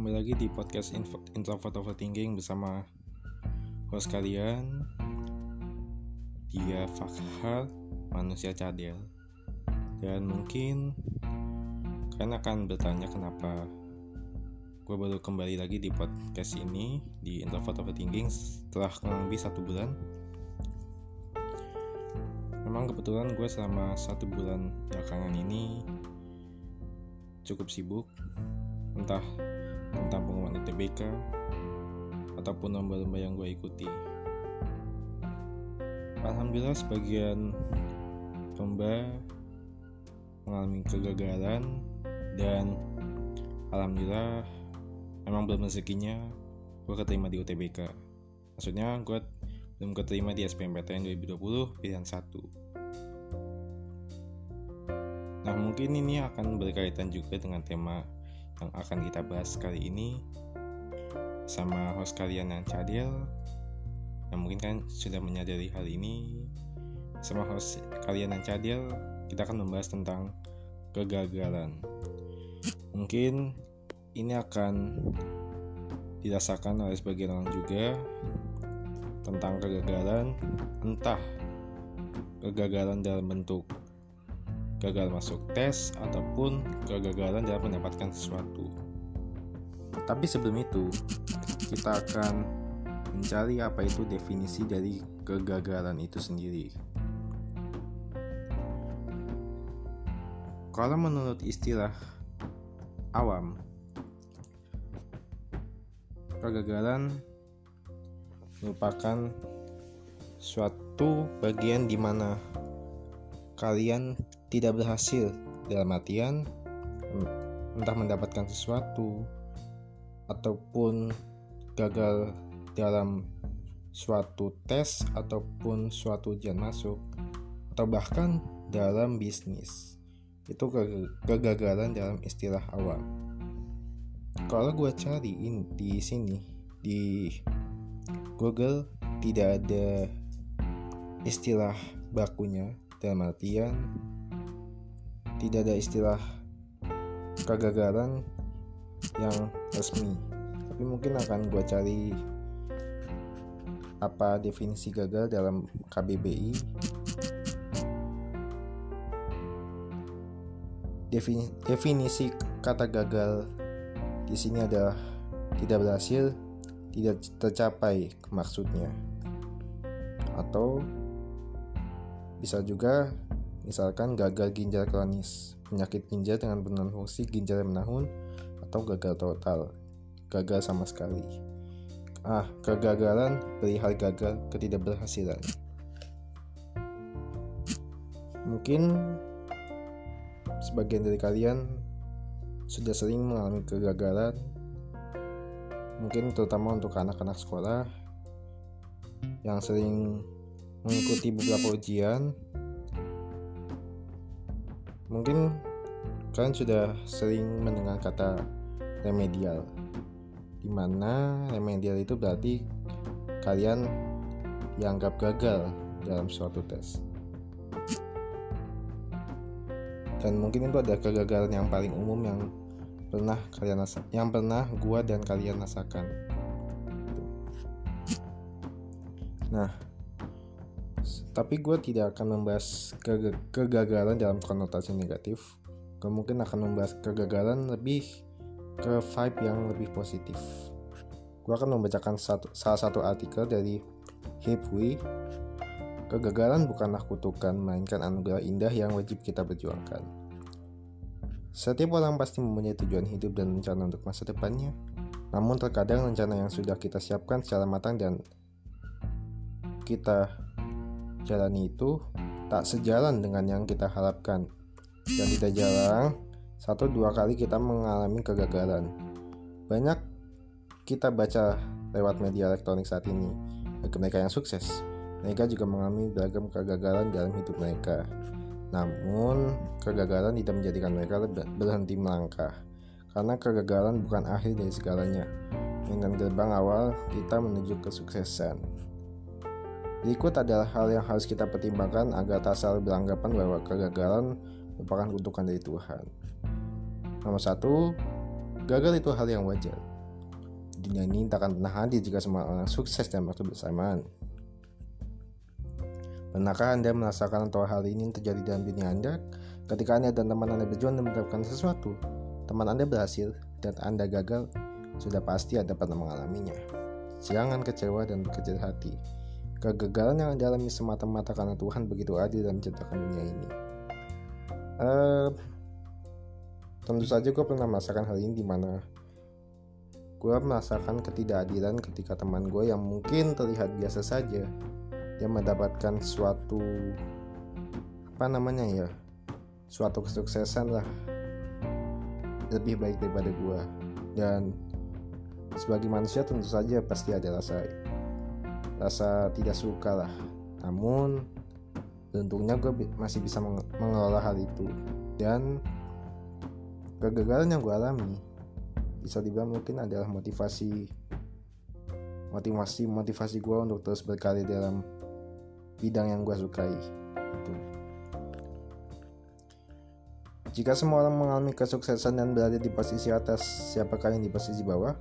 kembali lagi di podcast Introvert Overthinking bersama host kalian Dia Fakhar, manusia cadel. Dan mungkin kalian akan bertanya kenapa gue baru kembali lagi di podcast ini di Introvert Overthinking setelah kurang satu bulan. Memang kebetulan gue selama satu bulan belakangan ini cukup sibuk. Entah tentang pengumuman UTBK ataupun lomba-lomba yang gue ikuti. Alhamdulillah sebagian lomba mengalami kegagalan dan alhamdulillah memang belum rezekinya gue keterima di UTBK. Maksudnya gue belum keterima di SPMPTN 2020 pilihan 1. Nah mungkin ini akan berkaitan juga dengan tema yang akan kita bahas kali ini sama host kalian yang cadel yang mungkin kan sudah menyadari hal ini. Sama host kalian yang cadel kita akan membahas tentang kegagalan. Mungkin ini akan dirasakan oleh sebagian orang juga tentang kegagalan entah kegagalan dalam bentuk gagal masuk tes ataupun kegagalan dalam mendapatkan sesuatu. Tapi sebelum itu, kita akan mencari apa itu definisi dari kegagalan itu sendiri. Kalau menurut istilah awam, kegagalan merupakan suatu bagian di mana kalian tidak berhasil. Dalam artian entah mendapatkan sesuatu ataupun gagal dalam suatu tes ataupun suatu ujian masuk atau bahkan dalam bisnis. Itu kegagalan dalam istilah awam. Kalau gue cari in, di sini di Google tidak ada istilah bakunya dalam artian tidak ada istilah kegagalan yang resmi. Tapi mungkin akan gue cari apa definisi gagal dalam KBBI Defini, definisi kata gagal di sini adalah tidak berhasil tidak tercapai maksudnya. Atau bisa juga misalkan gagal ginjal kronis, penyakit ginjal dengan penurunan fungsi ginjal menahun, atau gagal total, gagal sama sekali. Ah, kegagalan perihal gagal ketidakberhasilan. Mungkin sebagian dari kalian sudah sering mengalami kegagalan, mungkin terutama untuk anak-anak sekolah yang sering mengikuti beberapa ujian. Mungkin kalian sudah sering mendengar kata remedial di mana remedial itu berarti kalian dianggap gagal dalam suatu tes. Dan mungkin itu ada kegagalan yang paling umum yang pernah kalian yang pernah gua dan kalian rasakan. Nah tapi gue tidak akan membahas ke kegagalan dalam konotasi negatif. Gue mungkin akan membahas kegagalan lebih ke vibe yang lebih positif. Gue akan membacakan satu, salah satu artikel dari Hipwi kegagalan bukanlah kutukan melainkan anugerah indah yang wajib kita perjuangkan. Setiap orang pasti mempunyai tujuan hidup dan rencana untuk masa depannya. Namun terkadang rencana yang sudah kita siapkan secara matang dan kita jalani itu tak sejalan dengan yang kita harapkan. Dan tidak jarang, satu dua kali kita mengalami kegagalan. Banyak kita baca lewat media elektronik saat ini, bagi mereka yang sukses, mereka juga mengalami beragam kegagalan dalam hidup mereka. Namun, kegagalan tidak menjadikan mereka berhenti melangkah, karena kegagalan bukan akhir dari segalanya, dengan gerbang awal kita menuju kesuksesan. Berikut adalah hal yang harus kita pertimbangkan agar tak selalu beranggapan bahwa kegagalan merupakan kutukan dari Tuhan. Nomor satu, gagal itu hal yang wajar. dunia ini tak akan pernah hadir jika semua orang sukses dalam waktu bersamaan. Pernahkah Anda merasakan atau hal ini terjadi dalam dunia Anda? Ketika Anda dan teman Anda berjuang dan mendapatkan sesuatu, teman Anda berhasil dan Anda gagal, sudah pasti Anda pernah mengalaminya. Jangan kecewa dan berkecil hati. Kegagalan yang Anda alami semata-mata karena Tuhan begitu adil dalam menciptakan dunia ini. Uh, tentu saja gue pernah merasakan hal ini di mana gue merasakan ketidakadilan ketika teman gue yang mungkin terlihat biasa saja dia mendapatkan suatu apa namanya ya suatu kesuksesan lah lebih baik daripada gue dan sebagai manusia tentu saja pasti ada rasa rasa tidak suka lah. Namun untungnya gue masih bisa mengelola hal itu. Dan kegagalan yang gue alami bisa dibilang mungkin adalah motivasi motivasi motivasi gue untuk terus berkarya dalam bidang yang gue sukai itu jika semua orang mengalami kesuksesan dan berada di posisi atas siapakah yang di posisi bawah?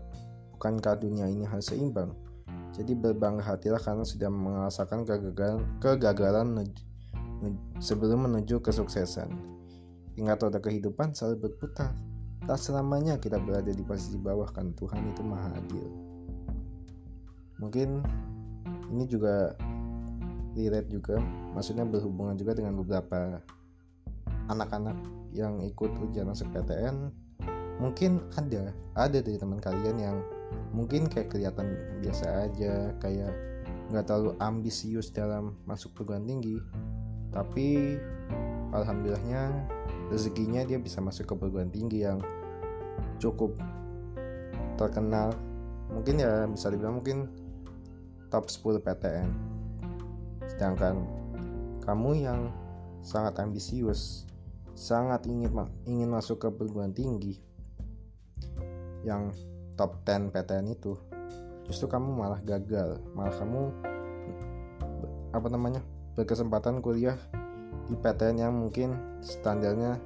Bukankah dunia ini harus seimbang jadi berbangga hatilah karena sudah merasakan kegagalan, kegagalan sebelum menuju kesuksesan. Ingat roda kehidupan selalu berputar. Tak selamanya kita berada di posisi bawah kan Tuhan itu maha adil. Mungkin ini juga relate juga maksudnya berhubungan juga dengan beberapa anak-anak yang ikut ujian masuk PTN mungkin ada ada dari teman kalian yang mungkin kayak kelihatan biasa aja kayak nggak terlalu ambisius dalam masuk perguruan tinggi. Tapi alhamdulillahnya rezekinya dia bisa masuk ke perguruan tinggi yang cukup terkenal. Mungkin ya bisa dibilang mungkin top 10 PTN Sedangkan kamu yang sangat ambisius, sangat ingin ingin masuk ke perguruan tinggi yang top 10 PTN itu, justru kamu malah gagal, malah kamu apa namanya? berkesempatan kuliah di PTN yang mungkin standarnya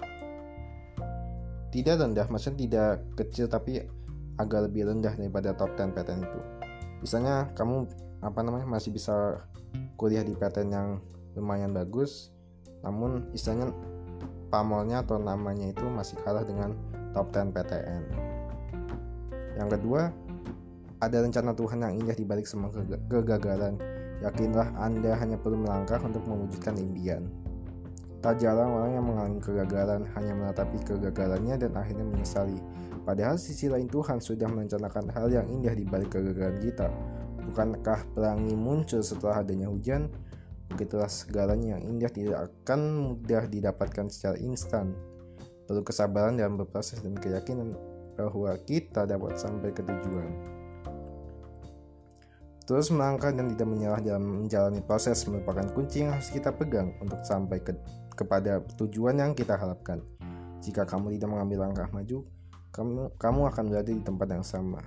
tidak rendah, maksudnya tidak kecil tapi agak lebih rendah daripada top 10 PTN itu. Misalnya kamu apa namanya masih bisa kuliah di PTN yang lumayan bagus namun istilahnya pamornya atau namanya itu masih kalah dengan top 10 PTN yang kedua ada rencana Tuhan yang indah di balik semua kegagalan. Yakinlah Anda hanya perlu melangkah untuk mewujudkan impian. Tak jarang orang yang mengalami kegagalan hanya menatapi kegagalannya dan akhirnya menyesali. Padahal sisi lain Tuhan sudah merencanakan hal yang indah di balik kegagalan kita. Bukankah pelangi muncul setelah adanya hujan? Begitulah segalanya yang indah tidak akan mudah didapatkan secara instan. Perlu kesabaran dalam berproses dan keyakinan bahwa kita dapat sampai ke tujuan. Terus melangkah dan tidak menyerah dalam menjalani proses merupakan kunci yang harus kita pegang untuk sampai ke, kepada tujuan yang kita harapkan. Jika kamu tidak mengambil langkah maju, kamu, kamu akan berada di tempat yang sama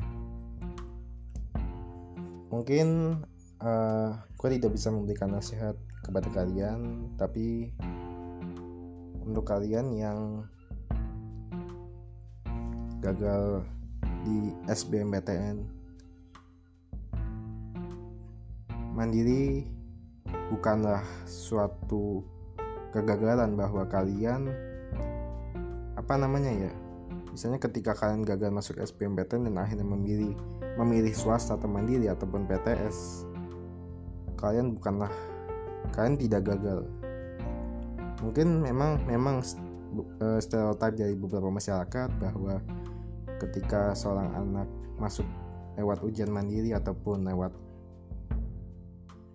mungkin uh, tidak bisa memberikan nasihat kepada kalian tapi untuk kalian yang gagal di SBMPTN mandiri bukanlah suatu kegagalan bahwa kalian apa namanya ya misalnya ketika kalian gagal masuk SBMPTN dan akhirnya memilih memilih swasta atau mandiri ataupun PTS kalian bukanlah kalian tidak gagal. Mungkin memang memang uh, stereotip dari beberapa masyarakat bahwa ketika seorang anak masuk lewat ujian mandiri ataupun lewat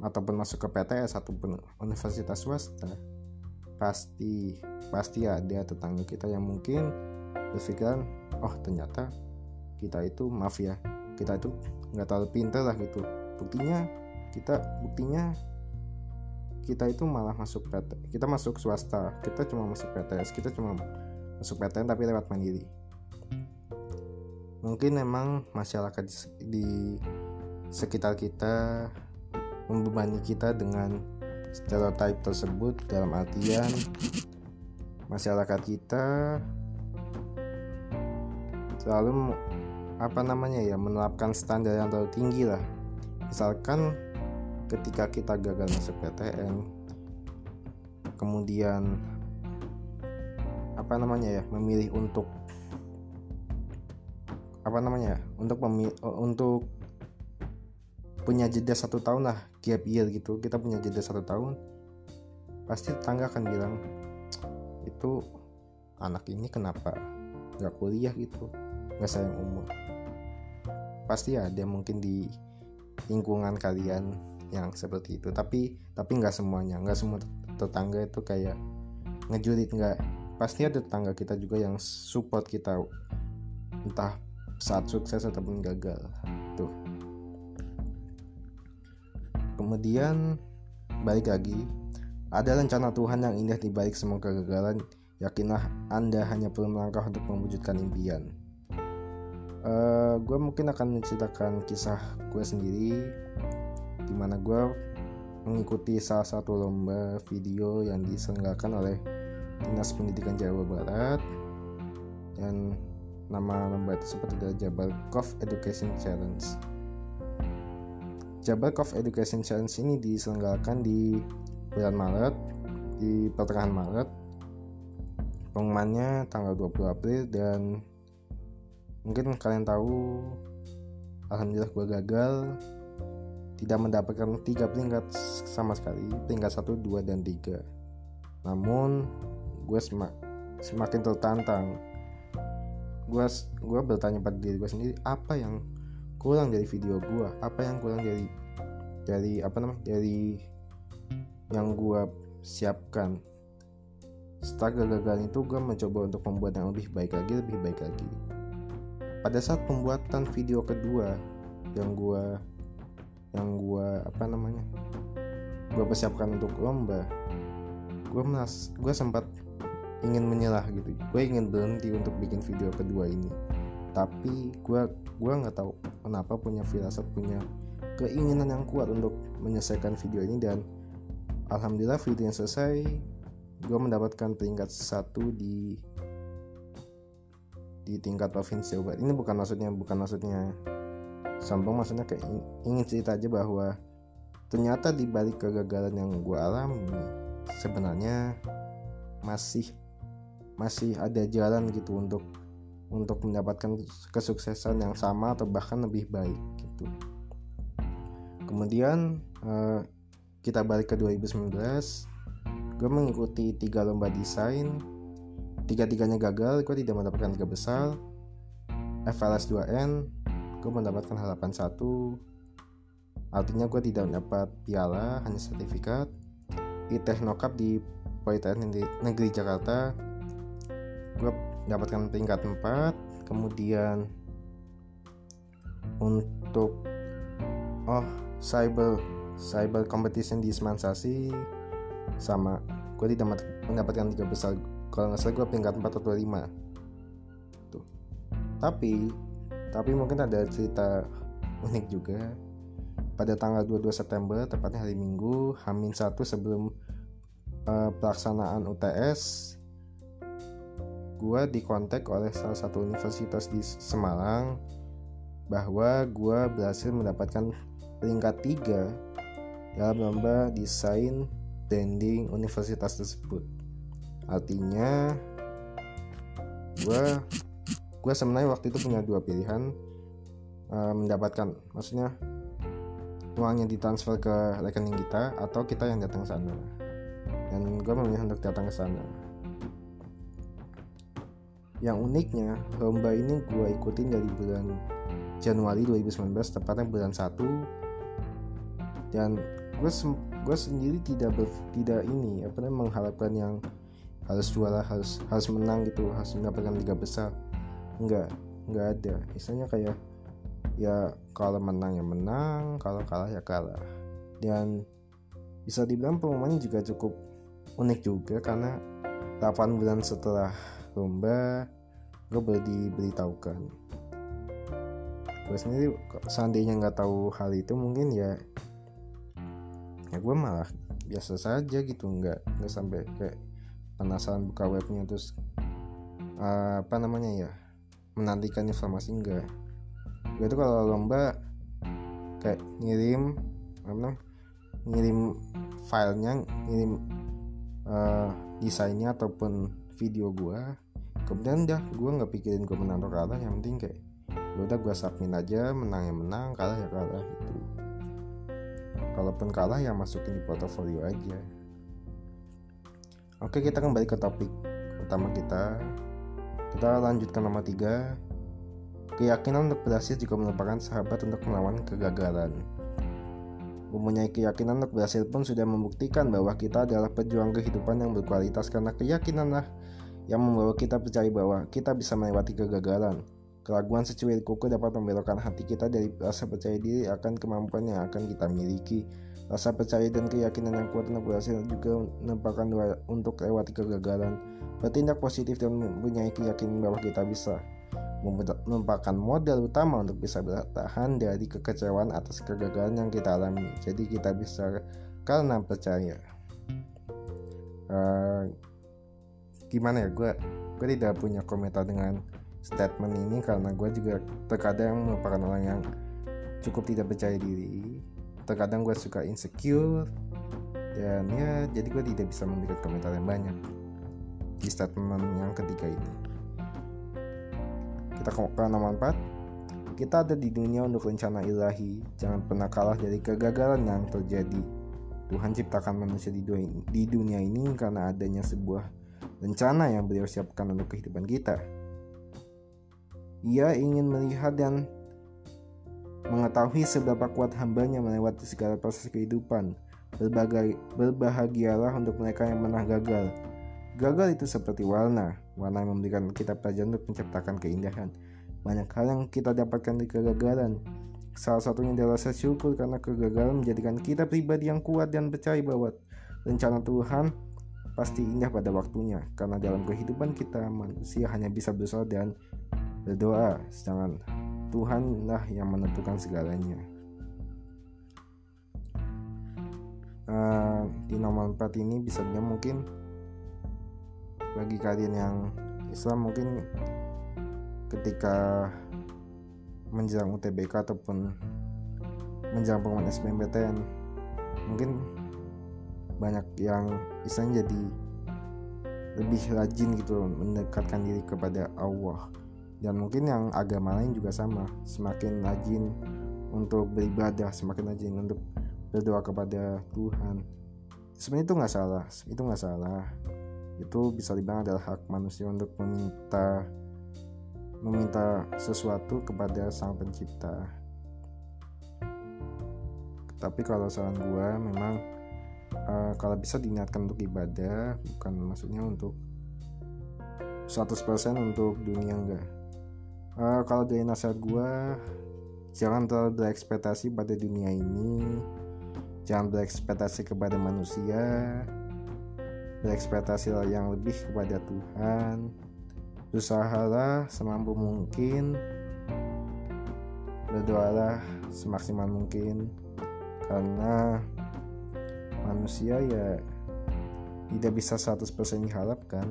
ataupun masuk ke PTS ataupun universitas swasta pasti pasti ada tetangga kita yang mungkin berpikiran oh ternyata kita itu maaf ya kita itu nggak terlalu pintar lah gitu. Buktinya kita buktinya kita itu malah masuk PT kita masuk swasta kita cuma masuk PTS kita cuma masuk PTN tapi lewat mandiri mungkin memang masyarakat di sekitar kita membebani kita dengan stereotip tersebut dalam artian masyarakat kita selalu apa namanya ya menerapkan standar yang terlalu tinggi lah. Misalkan ketika kita gagal masuk PTN kemudian apa namanya ya memilih untuk apa namanya ya untuk memilih, untuk punya jeda satu tahun lah gap year gitu. Kita punya jeda satu tahun pasti tetangga akan bilang itu anak ini kenapa nggak kuliah gitu? Nggak sayang umur. Pasti ada mungkin di lingkungan kalian yang seperti itu. Tapi tapi nggak semuanya. Nggak semua tetangga itu kayak ngejurit nggak. Pasti ada tetangga kita juga yang support kita entah saat sukses ataupun gagal. Tuh. Kemudian balik lagi. Ada rencana Tuhan yang indah di balik semua kegagalan. Yakinlah anda hanya perlu melangkah untuk mewujudkan impian. Uh, eh, gue mungkin akan menceritakan kisah gue sendiri di mana gue mengikuti salah satu lomba video yang diselenggarakan oleh Dinas Pendidikan Jawa Barat. Dan nama lomba itu seperti adalah Jabal Kov Education Challenge. Jabal Kov Education Challenge ini diselenggarakan di bulan Maret, di pertengahan Maret. Pengumumannya tanggal 20 April dan mungkin kalian tahu alhamdulillah gue gagal tidak mendapatkan tiga peringkat sama sekali peringkat satu dua dan tiga namun gue semak, semakin tertantang gue gue bertanya pada diri gue sendiri apa yang kurang dari video gue apa yang kurang dari dari apa namanya dari yang gue siapkan? Setelah gagal itu gue mencoba untuk membuat yang lebih baik lagi lebih baik lagi. Pada saat pembuatan video kedua yang gue yang gue apa namanya gue persiapkan untuk lomba gue meras gue sempat ingin menyerah gitu. Gue ingin berhenti untuk bikin video kedua ini. Tapi gue gue nggak tahu kenapa punya firasat punya keinginan yang kuat untuk menyelesaikan video ini dan alhamdulillah video yang selesai gue mendapatkan peringkat satu di di tingkat provinsi Jawa Ini bukan maksudnya bukan maksudnya sombong maksudnya kayak ingin cerita aja bahwa ternyata di balik kegagalan yang gue alami sebenarnya masih masih ada jalan gitu untuk untuk mendapatkan kesuksesan yang sama atau bahkan lebih baik gitu. Kemudian uh, kita balik ke 2019, gue mengikuti tiga lomba desain. Tiga-tiganya gagal gue tidak mendapatkan tiga besar. FLS 2N gue mendapatkan harapan satu. Artinya gue tidak mendapat piala hanya sertifikat. Technokap di Politeknik Negeri Jakarta gue mendapatkan peringkat 4 kemudian untuk oh cyber cyber competition di Semansasi sama gue tidak mendapatkan tiga besar. Kalau nggak salah gue peringkat 4 atau 5 tuh. Tapi tapi mungkin ada cerita unik juga. Pada tanggal 22 September tepatnya hari Minggu Hamin satu sebelum uh, pelaksanaan UTS gue dikontak oleh salah satu universitas di Semarang bahwa gue berhasil mendapatkan peringkat 3 dalam lomba desain branding universitas tersebut. Artinya gue gue sebenarnya waktu itu punya dua pilihan uh, mendapatkan maksudnya uangnya ditransfer ke rekening kita atau kita yang datang ke sana. Dan gue memilih untuk datang ke sana yang uniknya lomba ini gue ikutin dari bulan Januari 2019 tepatnya bulan 1 dan gue gue sendiri tidak ber, tidak ini apa namanya mengharapkan yang harus juara harus harus menang gitu harus mendapatkan liga besar. Enggak enggak ada. Misalnya kayak ya kalau menang ya menang kalau kalah ya kalah. Dan bisa dibilang pengumumannya juga cukup unik juga karena 8 bulan setelah lomba gue baru diberitahukan. Gue sendiri seandainya nggak tahu hal itu mungkin ya ya gue malah biasa saja gitu nggak nggak sampai kayak penasaran buka webnya terus uh, apa namanya ya menantikan informasi enggak gue tuh kalau lomba kayak ngirim apa namanya ngirim filenya ngirim uh, desainnya ataupun video gue kemudian udah gue nggak pikirin gue menang atau kalah yang penting kayak ya udah gue submit aja menang ya menang kalah ya kalah gitu. Kalaupun kalah ya masukin di portofolio aja. Oke kita kembali ke topik utama kita. Kita lanjutkan nomor tiga. Keyakinan untuk berhasil juga merupakan sahabat untuk melawan kegagalan. Mempunyai keyakinan untuk berhasil pun sudah membuktikan bahwa kita adalah pejuang kehidupan yang berkualitas karena keyakinanlah yang membawa kita percaya bahwa kita bisa melewati kegagalan. Keraguan secuil kuku dapat membelokkan hati kita dari rasa percaya diri akan kemampuan yang akan kita miliki. Rasa percaya dan keyakinan yang kuat untuk berhasil juga merupakan doa untuk lewati kegagalan. Bertindak positif dan mempunyai keyakinan bahwa kita bisa merupakan modal utama untuk bisa bertahan dari kekecewaan atas kegagalan yang kita alami. Jadi kita bisa karena percaya. Uh, gimana ya gue gue tidak punya komentar dengan statement ini karena gue juga terkadang merupakan orang yang cukup tidak percaya diri. Terkadang gue suka insecure dan ya jadi gue tidak bisa memberikan komentar yang banyak di statement yang ketiga ini. Kita ke nomor 4 kita ada di dunia untuk rencana ilahi. Jangan pernah kalah dari kegagalan yang terjadi. Tuhan ciptakan manusia di dunia, di dunia ini karena adanya sebuah rencana yang beliau siapkan untuk kehidupan kita ia ingin melihat dan mengetahui seberapa kuat hambanya melewati segala proses kehidupan Berbagai, berbahagialah untuk mereka yang pernah gagal Gagal itu seperti warna, warna yang memberikan kita pelajaran untuk menciptakan keindahan. Banyak hal yang kita dapatkan di kegagalan. Salah satunya adalah rasa syukur karena kegagalan menjadikan kita pribadi yang kuat dan percaya bahwa rencana Tuhan pasti indah pada waktunya. Karena dalam kehidupan kita manusia hanya bisa berdoa dan berdoa, sedangkan Tuhanlah yang menentukan segalanya. Uh, di nomor 4 ini bisa dia mungkin bagi kalian yang Islam mungkin ketika menjelang UTBK ataupun menjelang pengumuman SBMPTN mungkin banyak yang Islam jadi lebih rajin gitu mendekatkan diri kepada Allah. Dan mungkin yang agama lain juga sama semakin rajin untuk beribadah semakin rajin untuk berdoa kepada Tuhan. Sebenarnya itu nggak salah itu nggak salah. Itu bisa dibilang adalah hak manusia untuk meminta meminta sesuatu kepada sang pencipta. Tapi kalau saran gue memang uh, kalau bisa diingatkan untuk ibadah bukan maksudnya untuk 100% untuk dunia enggak. Uh, kalau dari nasihat gue jangan terlalu berekspektasi pada dunia ini. Jangan berekspektasi kepada manusia. Berekspektasi yang lebih kepada Tuhan. Usahalah semampu mungkin. Berdoalah semaksimal mungkin. Karena manusia ya tidak bisa 100% diharapkan.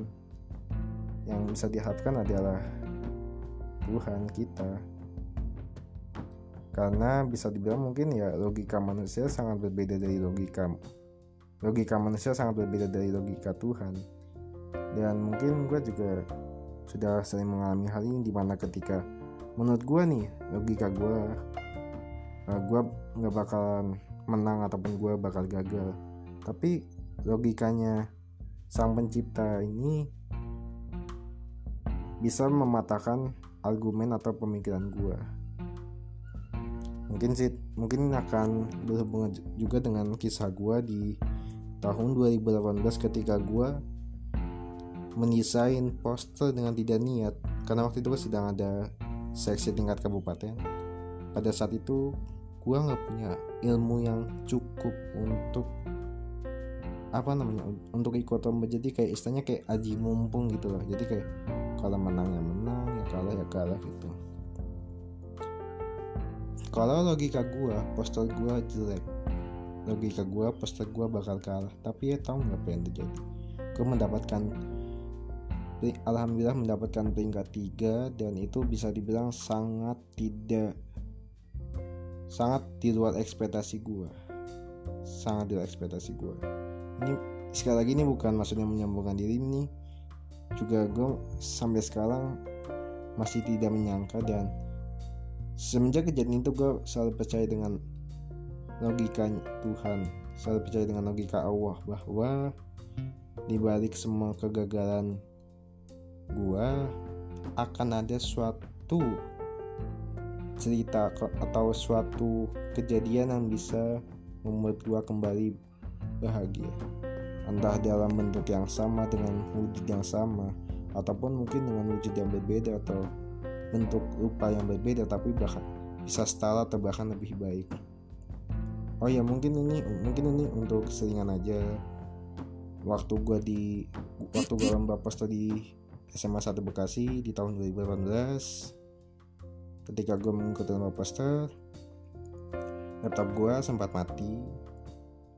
Yang bisa diharapkan adalah Tuhan kita. Karena bisa dibilang mungkin ya logika manusia sangat berbeda dari logika logika manusia sangat berbeda dari logika Tuhan. Dan mungkin gue juga sudah sering mengalami hal ini di mana ketika menurut gue nih logika gue uh, gue nggak bakalan menang ataupun gue bakal gagal. Tapi logikanya sang pencipta ini bisa mematahkan argumen atau pemikiran gue mungkin sih mungkin akan berhubungan juga dengan kisah gue di tahun 2018 ketika gue mendesain poster dengan tidak niat. Karena waktu itu gue sedang ada seksi tingkat kabupaten. Pada saat itu gue nggak punya ilmu yang cukup untuk apa namanya untuk ikut lomba. Jadi kayak istilahnya kayak aji mumpung gitu loh jadi kayak kalau menang ya menang ya kalah ya kalah gitu. Kalau logika gue poster gue jelek. Logika gue poster gue bakal kalah. Tapi ya tau nggak apa yang terjadi? Gue mendapatkan alhamdulillah mendapatkan peringkat tiga dan itu bisa dibilang sangat tidak sangat di luar ekspektasi gue sangat di luar ekspektasi gue ini sekali lagi ini bukan maksudnya menyambungkan diri ini juga gue sampai sekarang masih tidak menyangka dan semenjak kejadian itu gue selalu percaya dengan logika Tuhan selalu percaya dengan logika Allah bahwa di balik semua kegagalan gue akan ada suatu cerita atau suatu kejadian yang bisa membuat gua kembali bahagia. Entah dalam bentuk yang sama dengan wujud yang sama ataupun mungkin dengan wujud yang berbeda atau bentuk rupa yang berbeda tapi bahkan bisa setara atau bahkan lebih baik. Oh ya mungkin ini mungkin ini untuk seringan aja. Waktu gua di waktu gua lomba poster di SMA 1 Bekasi di tahun 2018 ketika gue mengikuti poster laptop gue sempat mati.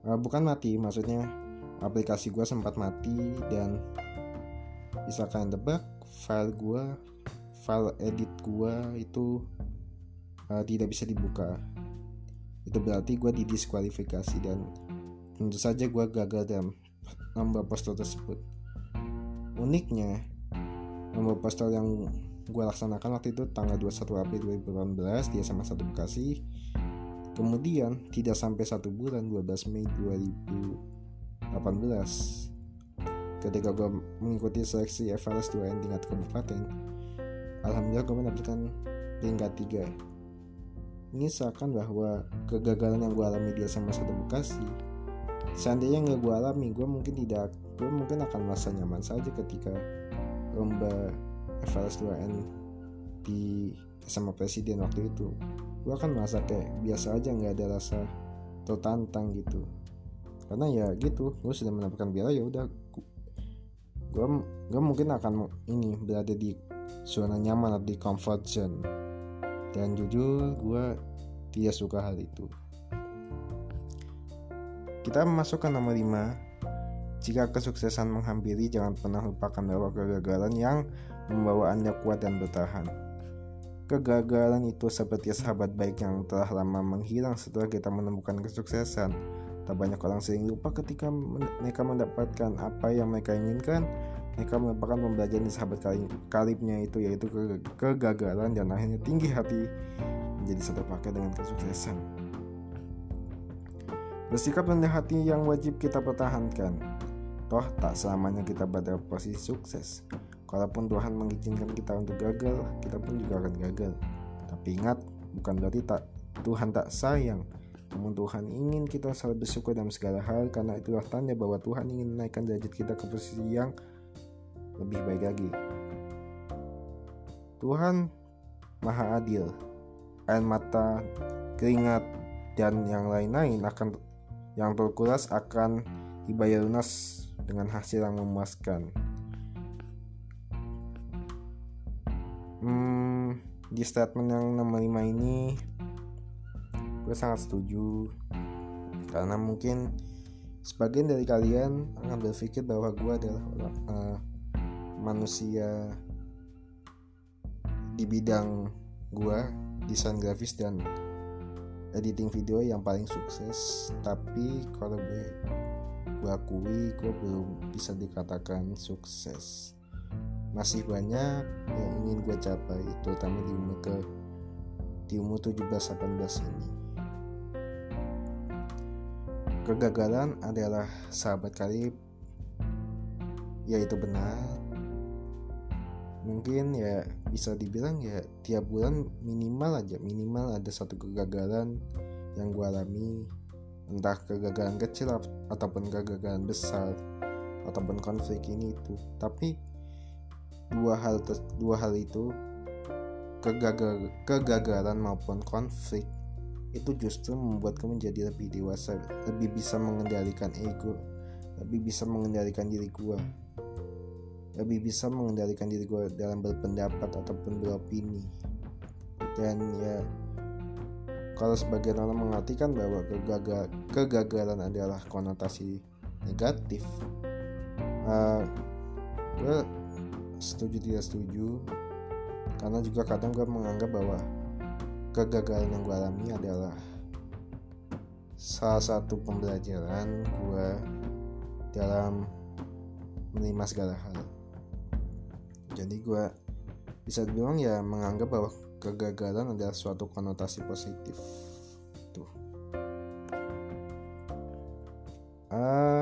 Uh, bukan mati maksudnya aplikasi gue sempat mati dan bisa kalian tebak file gue file edit gue itu uh, tidak bisa dibuka. Itu berarti gue didiskualifikasi dan tentu saja gue gagal dalam lomba poster tersebut. Uniknya lomba poster yang gue laksanakan waktu itu tanggal 21 April 2018 di SMA 1 Bekasi. Kemudian tidak sampai satu bulan 12 Mei 2018 ketika gue mengikuti seleksi FLS 2N tingkat kabupaten Alhamdulillah gue mendapatkan peringkat 3 ini seakan bahwa kegagalan yang gue alami di SMA 1 Bekasi seandainya nggak gue alami gue mungkin tidak gue mungkin akan merasa nyaman saja ketika lomba FLS 2N di sama presiden waktu itu. Gue akan merasa kayak biasa aja nggak ada rasa tertantang gitu. Karena ya gitu gue sudah mendapatkan biaya ya udah. Gue gue mungkin akan ini berada di zona nyaman atau di comfort zone. Dan jujur gue tidak suka hal itu. Kita masuk ke nomor 5 jika kesuksesan menghampiri jangan pernah lupakan bahwa kegagalan yang membawa Anda kuat dan bertahan. Kegagalan itu seperti sahabat baik yang telah lama menghilang setelah kita menemukan kesuksesan. Tak banyak orang sering lupa ketika mereka mendapatkan apa yang mereka inginkan. Mereka merupakan pembelajaran sahabat kalibnya itu yaitu kegagalan dan akhirnya tinggi hati menjadi satu paket dengan kesuksesan. Bersikap rendah hati yang wajib kita pertahankan. Toh tak selamanya kita pada posisi sukses. Kalaupun Tuhan mengizinkan kita untuk gagal, kita pun juga akan gagal. Tapi ingat, bukan berarti tak Tuhan tak sayang. Namun Tuhan ingin kita selalu bersyukur dalam segala hal karena itulah tanda bahwa Tuhan ingin menaikkan derajat kita ke posisi yang lebih baik lagi. Tuhan Maha Adil. Air mata, keringat, dan yang lain-lain akan yang terkuras akan dibayar lunas dengan hasil yang memuaskan. Hmm, di statement yang nomor 5 ini gue sangat setuju. Karena mungkin sebagian dari kalian akan berpikir bahwa gue adalah uh, manusia di bidang gue desain grafis dan editing video yang paling sukses. Tapi kalau gue gue akui gue belum bisa dikatakan sukses masih banyak yang ingin gue capai terutama di umur ke di umur 17-18 ini. Kegagalan adalah sahabat karib yaitu benar. Mungkin ya bisa dibilang ya tiap bulan minimal aja minimal ada satu kegagalan yang gue alami. Entah kegagalan kecil ataupun kegagalan besar ataupun konflik ini itu. Tapi dua hal dua hal itu kegagal, kegagalan maupun konflik itu justru membuat kamu menjadi lebih dewasa lebih bisa mengendalikan ego lebih bisa mengendalikan diri gua lebih bisa mengendalikan diri gua dalam berpendapat ataupun beropini. Dan ya kalau sebagian orang mengartikan bahwa kegagal, kegagalan adalah konotasi negatif uh, gue setuju tidak setuju. Karena juga kadang gue menganggap bahwa kegagalan yang gue alami adalah salah satu pembelajaran gue dalam menerima segala hal. Jadi gue bisa dibilang ya menganggap bahwa kegagalan adalah suatu konotasi positif. Tuh. Uh,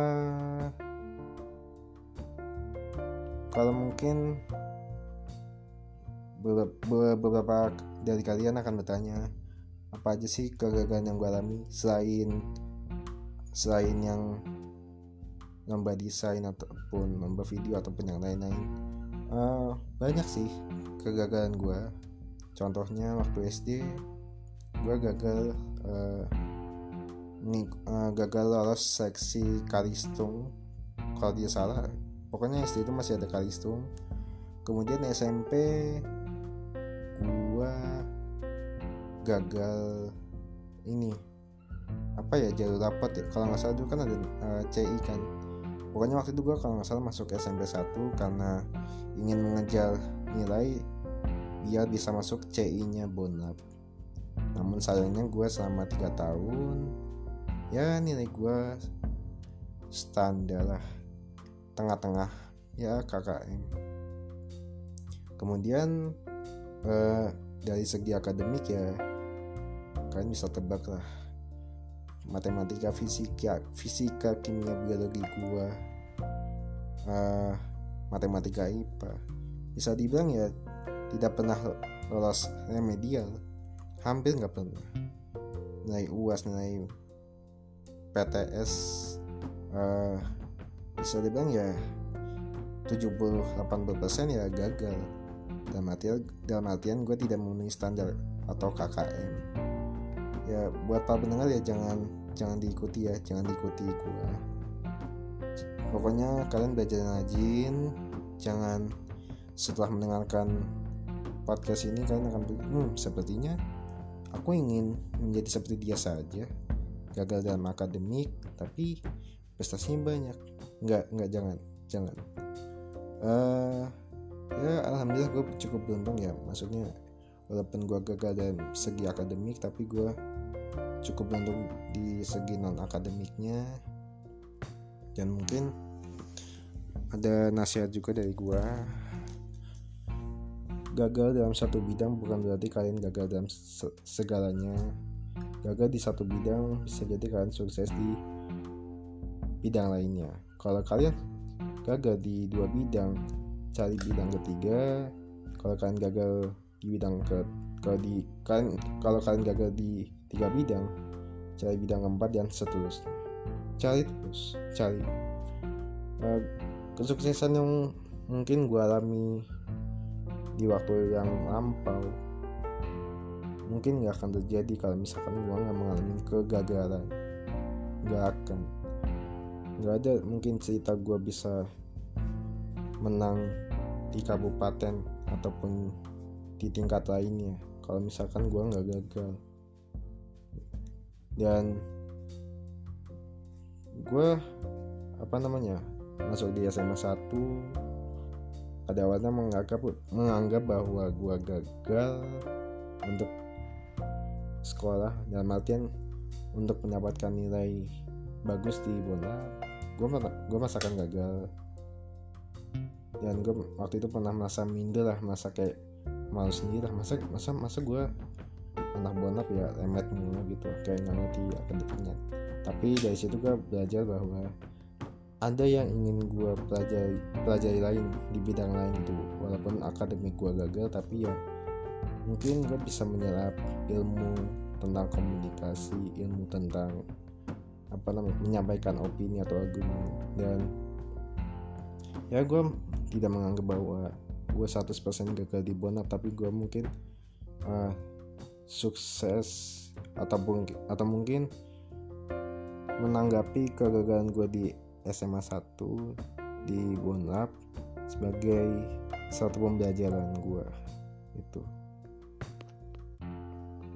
kalau mungkin beberapa dari kalian akan bertanya apa aja sih kegagalan yang gue alami selain selain yang lomba desain ataupun lomba video ataupun yang lain-lain? Uh, banyak sih kegagalan gue contohnya waktu SD gue gagal uh, nih uh, gagal lolos seksi kalistung. Kalau dia salah pokoknya SD itu masih ada kalistung kemudian SMP gue gagal ini. Apa ya jalur rapat ya? Kalau nggak salah dulu kan ada uh, CI kan. Pokoknya waktu itu gue kalau nggak salah masuk SMP 1 karena ingin mengejar nilai biar bisa masuk CI nya Bonlab namun sayangnya gue selama 3 tahun ya nilai gue standar lah tengah-tengah. Ya KKM kemudian eh, dari segi akademik ya kalian bisa tebak lah. Matematika fisika fisika kimia biologi gua uh, matematika IPA bisa dibilang ya tidak pernah lolos remedial hampir nggak pernah. Nilai uas nilai PTS uh, bisa dibilang ya 70-80% ya gagal. Dalam artian dalam artian gue tidak memenuhi standar atau KKM ya buat para pendengar ya jangan jangan diikuti ya jangan diikuti gue. Pokoknya kalian belajar rajin jangan setelah mendengarkan podcast ini kalian akan hmm sepertinya aku ingin menjadi seperti dia saja. Gagal dalam akademik tapi prestasinya banyak. Nggak nggak jangan jangan. Uh, ya alhamdulillah gue cukup beruntung ya. Maksudnya walaupun gue gagal dalam segi akademik tapi gue cukup beruntung di segi non akademiknya dan mungkin ada nasihat juga dari gue gagal dalam satu bidang bukan berarti kalian gagal dalam segalanya. Gagal di satu bidang bisa jadi kalian sukses di bidang lainnya. Kalau kalian gagal di dua bidang cari bidang ketiga. Kalau kalian gagal di bidang ke kalau di kalian kalau kalian gagal di tiga bidang cari bidang keempat dan seterusnya. Cari terus cari. Uh, kesuksesan yang mungkin gue alami di waktu yang lampau mungkin nggak akan terjadi kalau misalkan gue nggak mengalami kegagalan. Nggak akan nggak ada mungkin cerita gue bisa menang di kabupaten ataupun di tingkat lainnya. Kalau misalkan gue nggak gagal. Dan gue apa namanya masuk di SMA 1 pada awalnya menganggap menganggap bahwa gue gagal untuk sekolah dan artian untuk mendapatkan nilai bagus di bola gue gue merasakan gagal. Dan gue waktu itu pernah merasa minder lah masa kayak malu sendiri lah. Masa masa masa gue anak bonap ya remet mulu gitu kayak nggak ngerti akademiknya tapi dari situ gue belajar bahwa ada yang ingin gue pelajari pelajari lain di bidang lain gitu. Walaupun akademik gue gagal tapi ya mungkin gue bisa menyerap ilmu tentang komunikasi ilmu tentang apa namanya menyampaikan opini atau argumen. Dan ya gue tidak menganggap bahwa gue 100% gagal di Bonap tapi gue mungkin uh, sukses ataupun atau mungkin menanggapi kegagalan gue di SMA 1 di Bonap sebagai satu pembelajaran gue itu.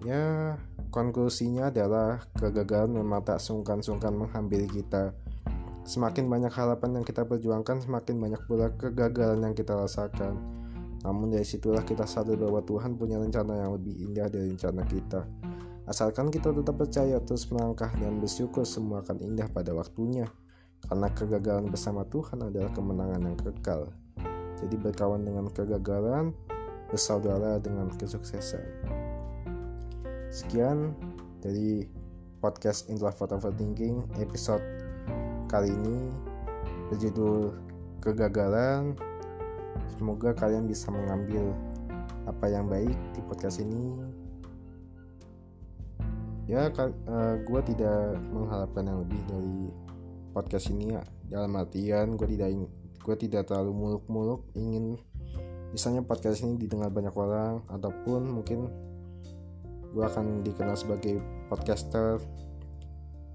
Ya konklusinya adalah kegagalan memang tak sungkan-sungkan menghampiri kita Semakin banyak harapan yang kita perjuangkan, semakin banyak pula kegagalan yang kita rasakan. Namun dari situlah kita sadar bahwa Tuhan punya rencana yang lebih indah dari rencana kita. Asalkan kita tetap percaya terus melangkah dan bersyukur semua akan indah pada waktunya. Karena kegagalan bersama Tuhan adalah kemenangan yang kekal. Jadi berkawan dengan kegagalan, bersaudara dengan kesuksesan. Sekian dari podcast Introvert Overthinking episode kali ini berjudul kegagalan. Semoga kalian bisa mengambil apa yang baik di podcast ini. Ya, eh, gue tidak mengharapkan yang lebih dari podcast ini ya. Dalam artian gue tidak gue tidak terlalu muluk-muluk ingin misalnya podcast ini didengar banyak orang ataupun mungkin gue akan dikenal sebagai podcaster.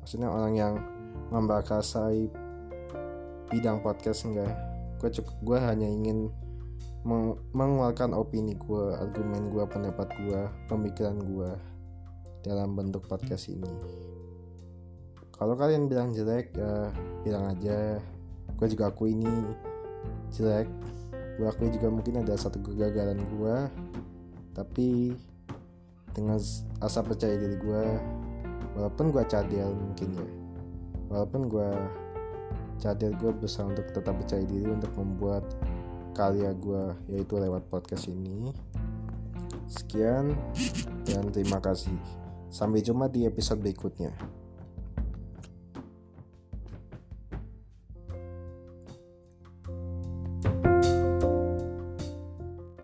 Maksudnya orang yang membakarasai bidang podcast enggak gue cukup gue hanya ingin meng mengeluarkan opini gue argumen gue pendapat gue pemikiran gue dalam bentuk podcast ini. Kalau kalian bilang jelek ya bilang aja. Gue juga aku ini jelek. Gue akui juga mungkin ada satu kegagalan gue tapi dengan asa percaya diri gue walaupun gue cadel mungkin ya. Walaupun gue cadel gue berusaha untuk tetap percaya diri untuk membuat karya gue yaitu lewat podcast ini. Sekian dan terima kasih. Sampai jumpa di episode berikutnya